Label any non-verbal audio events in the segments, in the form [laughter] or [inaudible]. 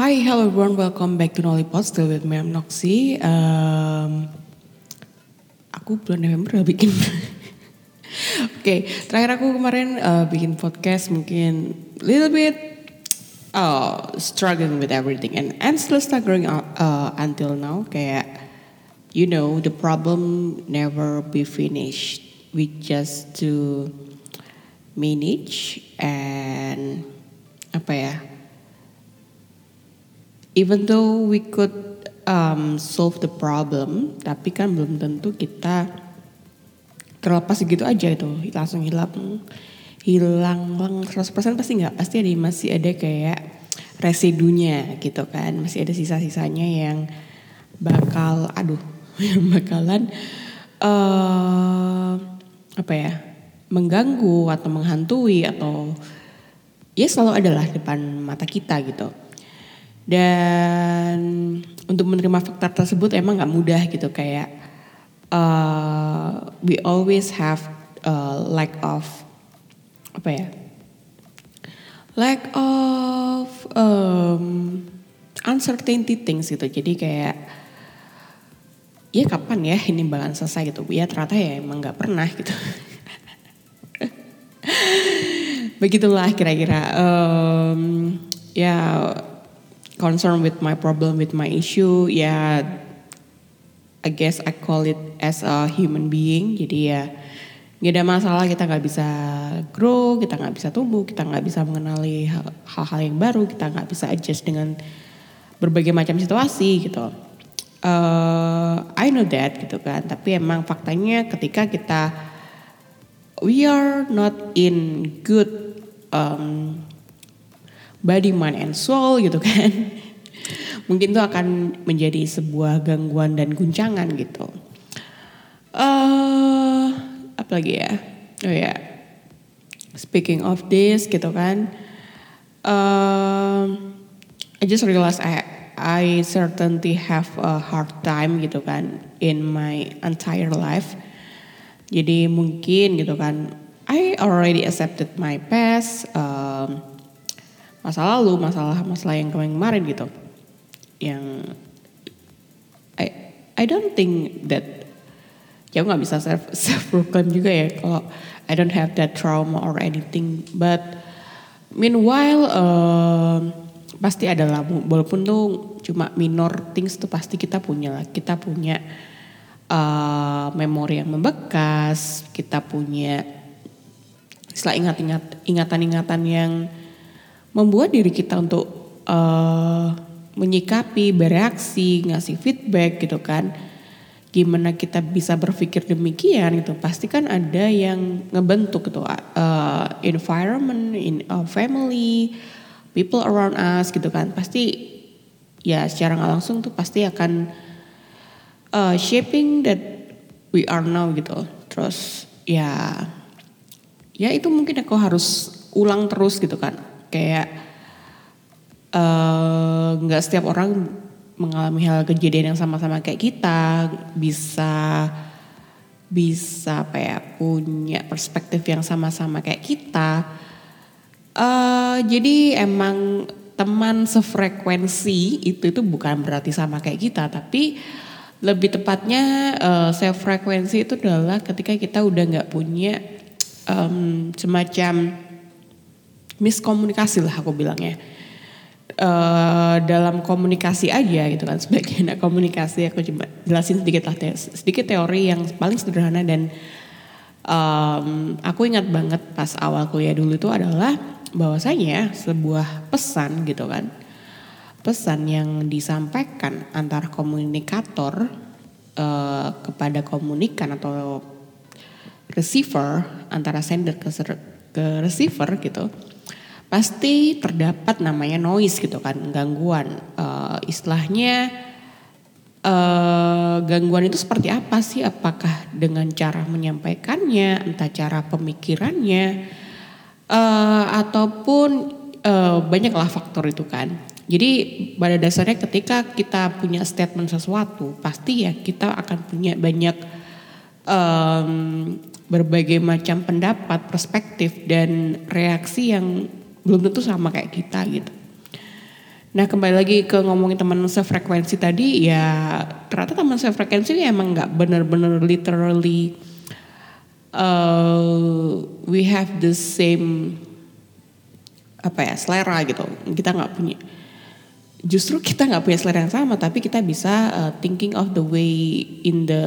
Hi, hello everyone. Welcome back to Nollipod. Still with me, I'm Noxy. Um, aku bulan November udah bikin. [laughs] Oke, terakhir aku kemarin uh, bikin podcast mungkin little bit uh, struggling with everything and and still struggling uh, until now. Kayak you know the problem never be finished. We just to manage and apa ya? Even though we could um, solve the problem, tapi kan belum tentu kita terlepas gitu aja itu. Langsung hilang hilang lang 100% pasti nggak pasti ada masih ada kayak residunya gitu kan. Masih ada sisa-sisanya yang bakal aduh [laughs] yang bakalan uh, apa ya mengganggu atau menghantui atau ya selalu adalah depan mata kita gitu dan untuk menerima fakta tersebut emang nggak mudah gitu kayak uh, we always have a lack of apa ya lack of um, uncertainty things gitu. Jadi kayak ya kapan ya ini bakalan selesai gitu. Ya ternyata ya emang nggak pernah gitu. [laughs] Begitulah kira-kira. Um, ya concern with my problem with my issue ya I guess I call it as a human being. Jadi ya nggak ada masalah kita nggak bisa grow kita nggak bisa tumbuh kita nggak bisa mengenali hal-hal yang baru kita nggak bisa adjust dengan berbagai macam situasi gitu. Uh, I know that gitu kan. Tapi emang faktanya ketika kita we are not in good um, body, mind, and soul gitu kan. Mungkin itu akan menjadi sebuah gangguan dan guncangan gitu. Uh, apa lagi ya? Oh ya, yeah. speaking of this gitu kan. Uh, I just realized I I certainly have a hard time gitu kan in my entire life. Jadi mungkin gitu kan, I already accepted my past. Um, masa lalu, masalah-masalah yang kemarin gitu. Yang I I don't think that ya nggak bisa self self proclaim juga ya kalau I don't have that trauma or anything. But meanwhile uh, pasti ada lah walaupun tuh cuma minor things tuh pasti kita punya lah. Kita punya uh, memori yang membekas, kita punya setelah ingat-ingat ingatan-ingatan yang membuat diri kita untuk uh, menyikapi, bereaksi, ngasih feedback gitu kan. Gimana kita bisa berpikir demikian gitu. Pasti kan ada yang ngebentuk gitu uh, environment, in a family, people around us gitu kan. Pasti ya secara nggak langsung tuh pasti akan uh, shaping that we are now gitu. Terus ya ya itu mungkin aku harus ulang terus gitu kan kayak nggak uh, setiap orang mengalami hal kejadian yang sama-sama kayak kita. Bisa bisa apa ya punya perspektif yang sama-sama kayak kita. Uh, jadi emang teman sefrekuensi itu itu bukan berarti sama kayak kita. Tapi lebih tepatnya uh, sefrekuensi itu adalah ketika kita udah nggak punya um, semacam miskomunikasi lah aku bilangnya. Uh, dalam komunikasi aja gitu kan sebagai anak komunikasi aku coba jelasin sedikit lah sedikit teori yang paling sederhana dan um, aku ingat banget pas awal kuliah dulu itu adalah bahwasanya sebuah pesan gitu kan pesan yang disampaikan antara komunikator uh, kepada komunikan atau receiver antara sender ke, ke receiver gitu pasti terdapat namanya noise gitu kan gangguan. Uh, istilahnya uh, gangguan itu seperti apa sih? Apakah dengan cara menyampaikannya entah cara pemikirannya uh, ataupun uh, banyaklah faktor itu kan. Jadi pada dasarnya ketika kita punya statement sesuatu pasti ya kita akan punya banyak um, berbagai macam pendapat perspektif dan reaksi yang belum tentu sama kayak kita gitu. Nah kembali lagi ke ngomongin teman sefrekuensi tadi ya ternyata teman sefrekuensi emang nggak bener-bener literally uh, we have the same apa ya selera gitu kita nggak punya justru kita nggak punya selera yang sama tapi kita bisa uh, thinking of the way in the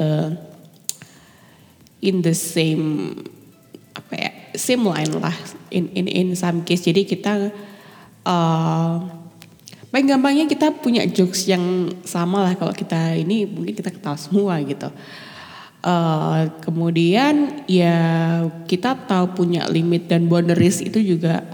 in the same apa ya same line lah in in in some case jadi kita uh, paling gampangnya kita punya jokes yang sama lah kalau kita ini mungkin kita ketawa semua gitu. Uh, kemudian ya kita tahu punya limit dan boundaries itu juga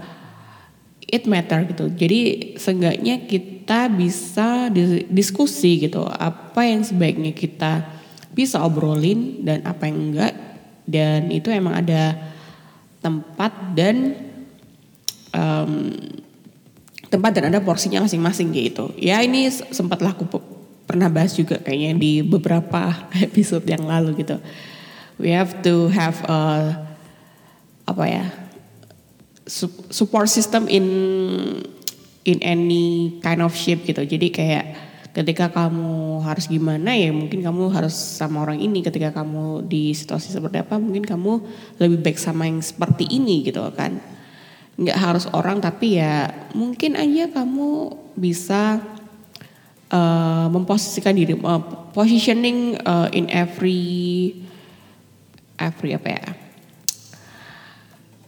it matter gitu. Jadi seenggaknya kita bisa diskusi gitu apa yang sebaiknya kita bisa obrolin dan apa yang enggak dan itu emang ada tempat dan um, tempat dan ada porsinya masing-masing gitu. Ya ini sempatlah aku pernah bahas juga kayaknya di beberapa [laughs] episode yang lalu gitu. We have to have a apa ya support system in in any kind of shape gitu. Jadi kayak ketika kamu harus gimana ya mungkin kamu harus sama orang ini. Ketika kamu di situasi seperti apa mungkin kamu lebih baik sama yang seperti ini gitu kan. Nggak harus orang tapi ya mungkin aja kamu bisa uh, memposisikan diri uh, positioning uh, in every every apa ya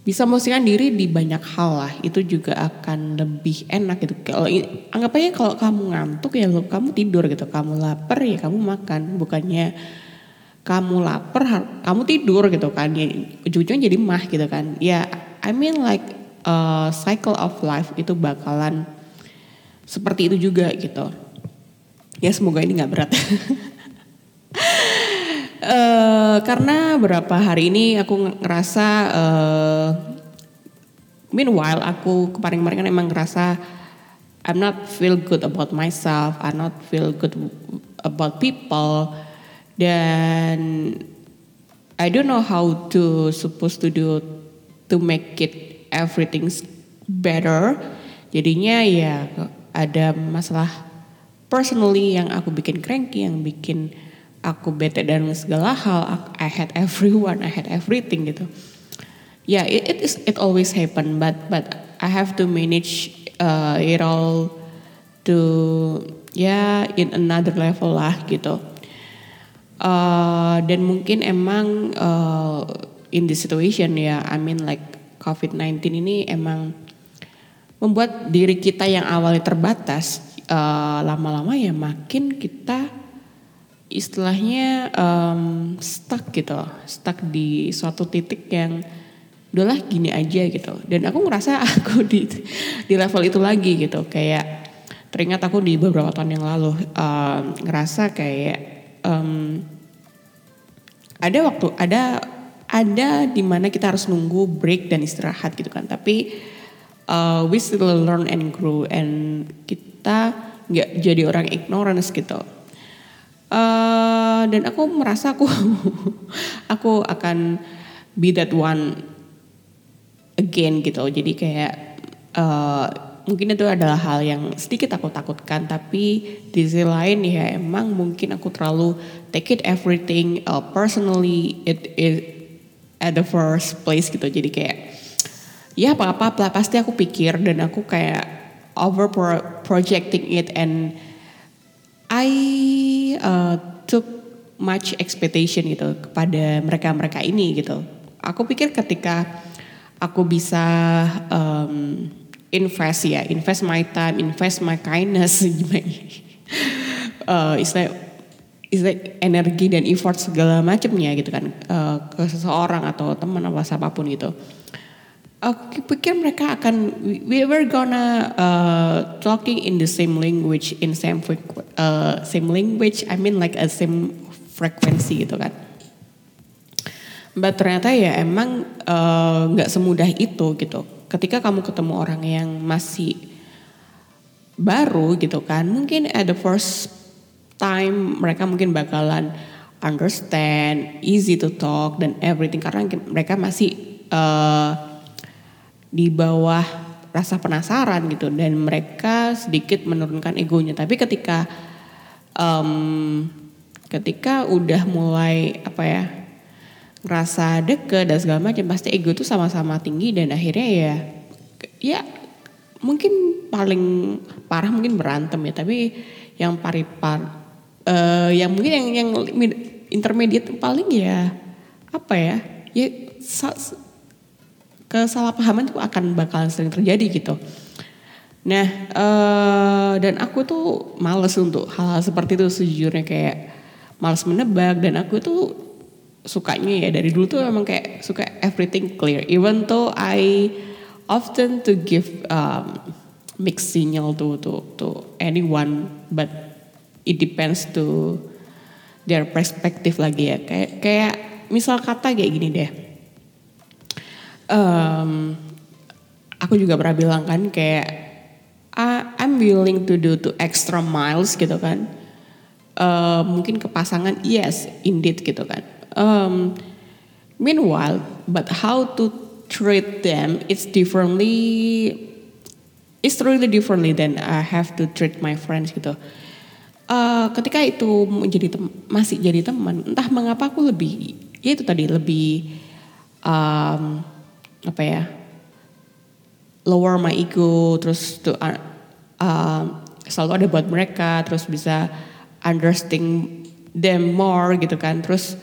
bisa memposisikan diri di banyak hal lah. Itu juga akan lebih enak gitu. Kalau anggap aja kalau kamu ngantuk ya kamu tidur gitu. Kamu lapar ya kamu makan. Bukannya kamu lapar kamu tidur gitu kan. Ya ujung-ujungnya jadi mah gitu kan. Ya I mean like uh, cycle of life itu bakalan seperti itu juga gitu. Ya semoga ini nggak berat. [laughs] uh, karena berapa hari ini aku ngerasa, uh, meanwhile aku kemarin-kemarin kan emang ngerasa I'm not feel good about myself, I'm not feel good about people, dan I don't know how to supposed to do to make it everything's better. Jadinya ya ada masalah personally yang aku bikin cranky, yang bikin aku bete dan segala hal. I had everyone, I had everything gitu. Ya yeah, it, is it always happen, but but I have to manage uh, it all to ya yeah, in another level lah gitu. Uh, dan mungkin emang uh, in this situation ya, yeah, I mean like COVID-19 ini emang membuat diri kita yang awalnya terbatas lama lama-lama ya makin kita istilahnya um, stuck gitu, stuck di suatu titik yang udahlah gini aja gitu. Dan aku ngerasa [laughs] aku di di level itu lagi gitu, kayak teringat aku di beberapa tahun yang lalu um, ngerasa kayak um, ada waktu ada ada di mana kita harus nunggu break dan istirahat gitu kan. Tapi uh, we still learn and grow and kita nggak jadi orang ignorance gitu uh, dan aku merasa aku [laughs] aku akan be that one again gitu. Jadi kayak uh, mungkin itu adalah hal yang sedikit aku takutkan. Tapi di sisi lain ya emang mungkin aku terlalu take it everything uh, personally it, it at the first place gitu. Jadi kayak ya apa apa pasti aku pikir dan aku kayak over projecting it and I uh, took much expectation gitu kepada mereka-mereka ini gitu. Aku pikir ketika aku bisa um, invest ya, invest my time, invest my kindness, [laughs] uh, istilah like energi dan effort segala macamnya gitu kan uh, ke seseorang atau teman apa siapa pun gitu. Aku pikir mereka akan we were gonna uh, talking in the same language in same uh, same language I mean like a same frequency gitu kan. But ternyata ya emang nggak uh, semudah itu gitu. Ketika kamu ketemu orang yang masih baru gitu kan, mungkin at the first time mereka mungkin bakalan understand, easy to talk dan everything karena mereka masih uh, di bawah rasa penasaran gitu. Dan mereka sedikit menurunkan egonya. Tapi ketika um, ketika udah mulai apa ya ngerasa deket dan segala macam pasti ego tuh sama-sama tinggi. Dan akhirnya ya ya mungkin paling parah mungkin berantem ya. Tapi yang paripar uh, yang mungkin yang yang intermediate paling ya apa ya ya kesalahpahaman itu akan bakalan sering terjadi gitu. Nah, uh, dan aku tuh males untuk hal-hal seperti itu sejujurnya kayak males menebak dan aku tuh sukanya ya dari dulu tuh emang kayak suka everything clear. Even though I often to give um, mixed signal to to to anyone, but it depends to their perspective lagi ya. Kayak kayak misal kata kayak gini deh um, aku juga pernah bilang kan kayak I'm willing to do to extra miles gitu kan. Uh, mungkin ke pasangan yes indeed gitu kan. Um, meanwhile, but how to treat them it's differently it's really differently than I have to treat my friends gitu. Uh, ketika itu menjadi masih jadi teman, entah mengapa aku lebih ya itu tadi lebih um, apa ya lower my ego terus tuh uh, uh, selalu ada buat mereka terus bisa understand them more gitu kan. Terus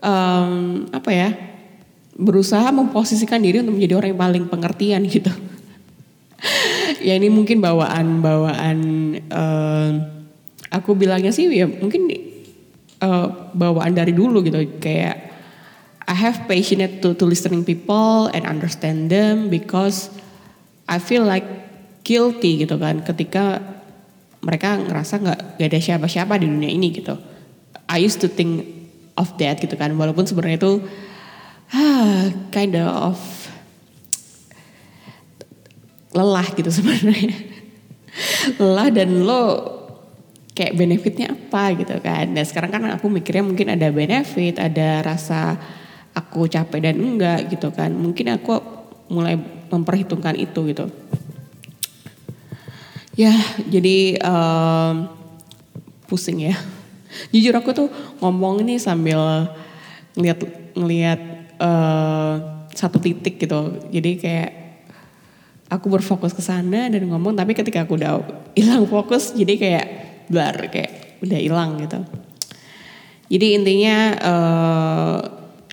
um, apa ya berusaha memposisikan diri untuk menjadi orang yang paling pengertian gitu. [laughs] Ya ini mungkin bawaan bawaan uh, aku bilangnya sih ya mungkin uh, bawaan dari dulu gitu. Kayak I have patience to to listening people and understand them because I feel like guilty gitu kan ketika mereka ngerasa nggak gak ada siapa-siapa di dunia ini gitu. I used to think of that gitu kan walaupun sebenarnya itu ah, kind of lelah gitu sebenarnya. [laughs] lelah dan lo kayak benefitnya apa gitu kan. Dan sekarang kan aku mikirnya mungkin ada benefit, ada rasa aku capek dan enggak gitu kan. Mungkin aku mulai memperhitungkan itu gitu. Ya jadi um, pusing ya. [laughs] Jujur aku tuh ngomong ini sambil ngeliat ngeliat uh, satu titik gitu. Jadi kayak aku berfokus ke sana dan ngomong tapi ketika aku udah hilang fokus jadi kayak blar kayak udah hilang gitu. Jadi intinya uh,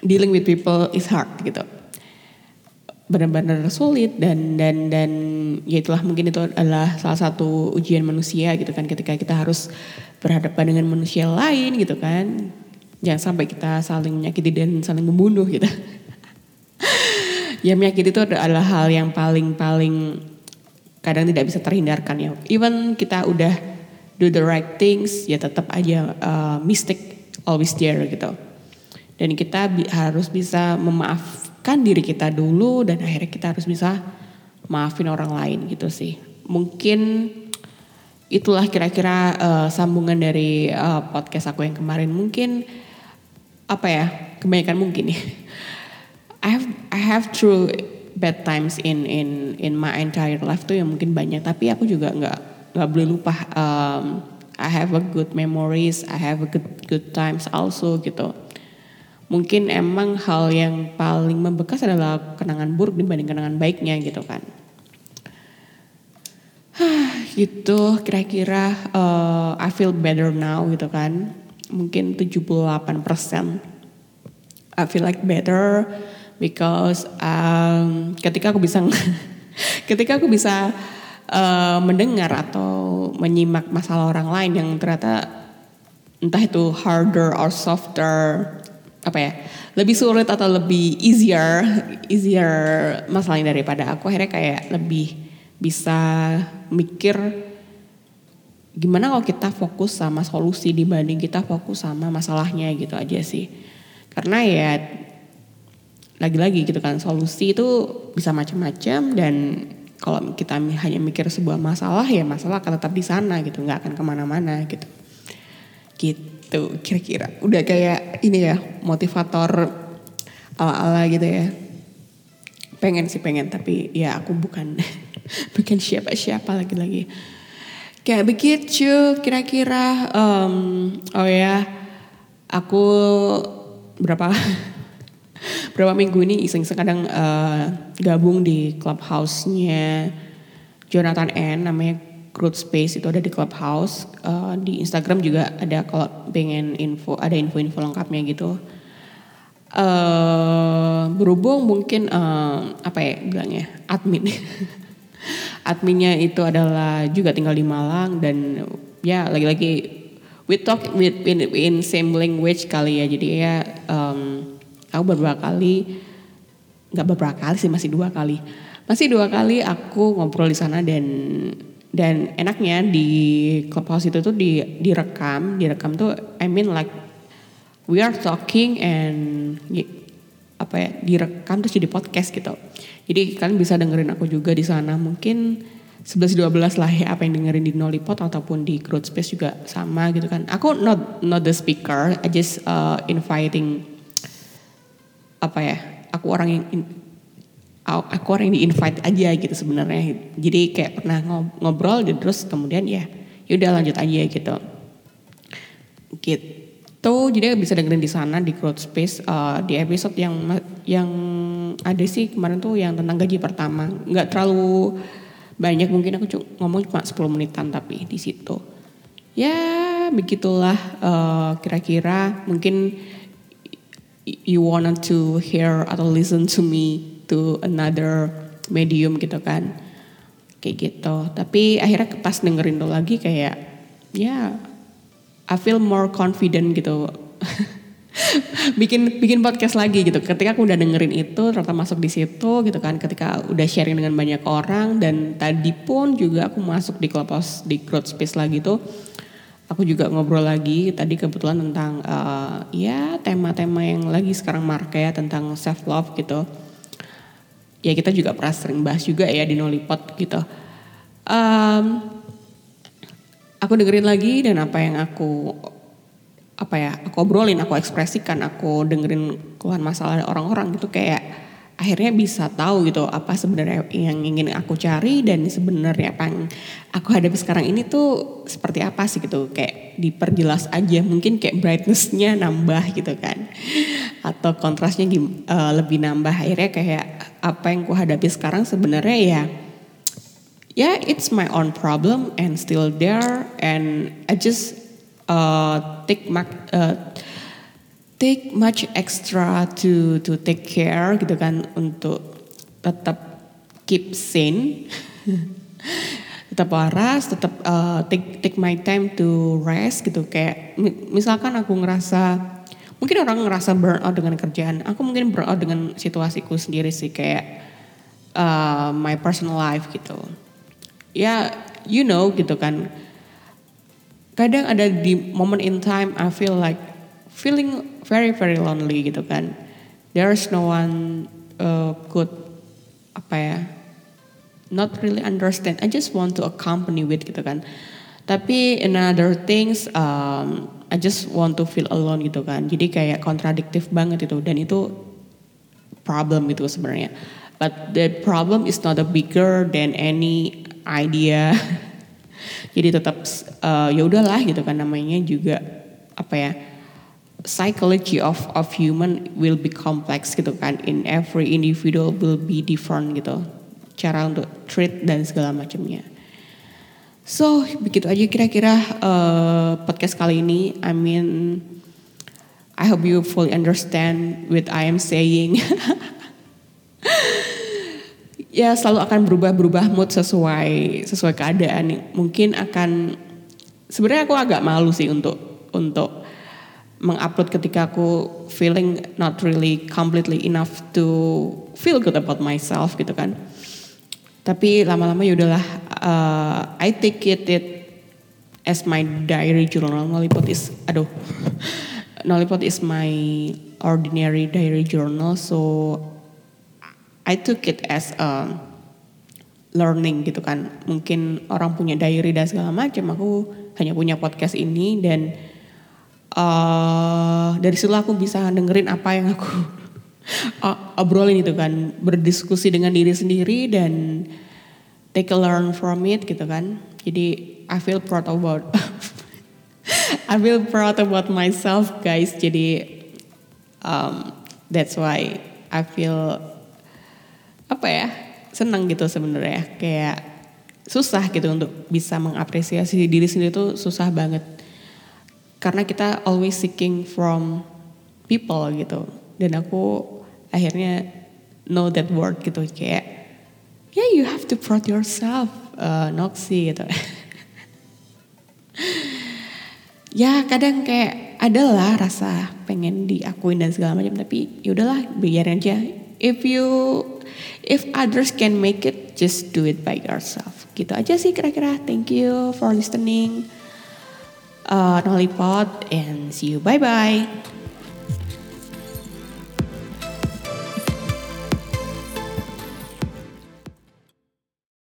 dealing with people is hard gitu. Benar-benar sulit dan dan dan ya itulah mungkin itu adalah salah satu ujian manusia gitu kan ketika kita harus berhadapan dengan manusia lain gitu kan. Jangan sampai kita saling menyakiti dan saling membunuh gitu. [laughs] Ya menyakiti itu adalah hal yang paling paling kadang tidak bisa terhindarkan ya. Even kita udah do the right things ya tetap aja uh, mistake always there gitu dan kita bi harus bisa memaafkan diri kita dulu dan akhirnya kita harus bisa maafin orang lain gitu sih. Mungkin itulah kira-kira uh, sambungan dari uh, podcast aku yang kemarin. Mungkin apa ya? Kebanyakan mungkin ya. I have I have true bad times in in in my entire life tuh yang mungkin banyak tapi aku juga nggak nggak boleh lupa um, I have a good memories I have a good good times also gitu mungkin emang hal yang paling membekas adalah kenangan buruk dibanding kenangan baiknya gitu kan. gitu kira-kira uh, I feel better now gitu kan. Mungkin 78% I feel like better because um, ketika aku bisa [laughs] ketika aku bisa uh, mendengar atau menyimak masalah orang lain yang ternyata entah itu harder or softer apa ya lebih sulit atau lebih easier easier masalahnya daripada aku. Akhirnya kayak lebih bisa mikir gimana kalau kita fokus sama solusi dibanding kita fokus sama masalahnya gitu aja sih. Karena ya lagi-lagi gitu kan solusi itu bisa macam-macam dan kalau kita hanya mikir sebuah masalah ya masalah akan tetap di sana gitu nggak akan ke mana-mana gitu. Gitu gitu kira-kira. Udah kayak ini ya motivator ala-ala gitu ya. Pengen sih pengen tapi ya aku bukan [laughs] bukan siapa-siapa lagi-lagi kayak begitu kira-kira um, oh ya aku berapa [laughs] berapa minggu ini iseng-iseng kadang uh, gabung di clubhouse-nya Jonathan N namanya Crude Space itu ada di clubhouse. Uh, di Instagram juga ada kalau pengen info ada info-info lengkapnya gitu. Uh, berhubung mungkin uh, apa ya bilangnya admin. [laughs] Adminnya itu adalah juga tinggal di Malang dan ya lagi-lagi we talk with in, in same language kali ya. Jadi ya um, aku beberapa kali nggak beberapa kali sih masih dua kali. Masih dua kali aku ngobrol di sana dan dan enaknya di clubhouse itu tuh di direkam direkam tuh I mean like we are talking and apa ya direkam terus jadi podcast gitu. Jadi kalian bisa dengerin aku juga di sana mungkin 11 12 lah ya apa yang dengerin di Nolipot ataupun di Growth Space juga sama gitu kan. Aku not not the speaker, I just uh, inviting apa ya? Aku orang yang in, aku orang yang di invite aja gitu sebenarnya. Jadi kayak pernah ngobrol dan terus kemudian ya yaudah lanjut aja gitu. Gitu jadi bisa dengerin di sana di Growth Space uh, di episode yang yang ada sih kemarin tuh yang tentang gaji pertama nggak terlalu banyak mungkin aku ngomong cuma 10 menitan tapi di situ ya begitulah uh, kira-kira mungkin you wanted to hear atau listen to me to another medium gitu kan kayak gitu tapi akhirnya pas dengerin tuh lagi kayak ya I feel more confident gitu [laughs] bikin bikin podcast lagi gitu. Ketika aku udah dengerin itu, ternyata masuk di situ gitu kan. Ketika udah sharing dengan banyak orang dan tadi pun juga aku masuk di clubhouse di growth space lagi tuh. Aku juga ngobrol lagi tadi kebetulan tentang uh, ya tema-tema yang lagi sekarang market ya tentang self love gitu. Ya kita juga pernah sering bahas juga ya di Nolipot gitu. Um, aku dengerin lagi dan apa yang aku apa ya aku obrolin aku ekspresikan aku dengerin keluhan masalah orang-orang gitu kayak akhirnya bisa tahu gitu apa sebenarnya yang ingin aku cari dan sebenarnya apa yang aku hadapi sekarang ini tuh seperti apa sih gitu. Kayak diperjelas aja mungkin kayak brightnessnya nambah gitu kan. Atau kontrasnya uh, lebih nambah. Akhirnya kayak apa yang aku hadapi sekarang sebenarnya ya yeah, it's my own problem and still there, and I just uh, take my, uh, take much extra to to take care gitu kan untuk tetap keep sane, [laughs] tetap waras, tetap uh, take take my time to rest gitu. Kayak misalkan aku ngerasa mungkin orang ngerasa burnout dengan kerjaan, aku mungkin burnout dengan situasiku sendiri sih kayak uh, my personal life gitu. Ya you know gitu kan. Kadang ada di moment in time I feel like feeling very very lonely gitu kan. There's no one uh, could apa ya not really understand. I just want to accompany with gitu kan. Tapi another things um, I just want to feel alone gitu kan. Jadi kayak kontradiktif banget itu. Dan itu problem itu sebenarnya. But the problem is not a bigger than any idea. [laughs] Jadi tetap uh, ya udahlah gitu kan namanya juga apa ya psychology of of human will be complex gitu kan. In every individual will be different gitu. Cara untuk treat dan segala macamnya. So begitu aja kira-kira uh, podcast kali ini. I mean I hope you fully understand what I am saying. [laughs] Ya selalu akan berubah-berubah mood sesuai sesuai keadaan. Mungkin akan sebenarnya aku agak malu sih untuk untuk mengupload ketika aku feeling not really completely enough to feel good about myself gitu kan. Tapi lama-lama ya udahlah uh, I take it, it as my diary journal. Nolipot is aduh. [laughs] Nolipot is my ordinary diary journal so I took it as a learning gitu kan. Mungkin orang punya diary dan segala macam. Aku hanya punya podcast ini dan uh, dari situ aku bisa dengerin apa yang aku [laughs] obrolin itu kan. Berdiskusi dengan diri sendiri dan take a learn from it gitu kan. Jadi I feel proud about [laughs] I feel proud about myself guys. Jadi um, that's why I feel apa ya senang gitu sebenarnya. Kayak susah gitu untuk bisa mengapresiasi diri sendiri itu susah banget karena kita always seeking from people gitu. Dan aku akhirnya know that word gitu kayak yeah you have to proud yourself uh, Noxy gitu. [laughs] Ya kadang kayak adalah rasa pengen diakuin dan segala macam tapi yaudahlah biarin aja. If you if others can make it just do it by yourself. Gitu aja sih kira-kira. Thank you for listening uh, Nollypod and see you. Bye bye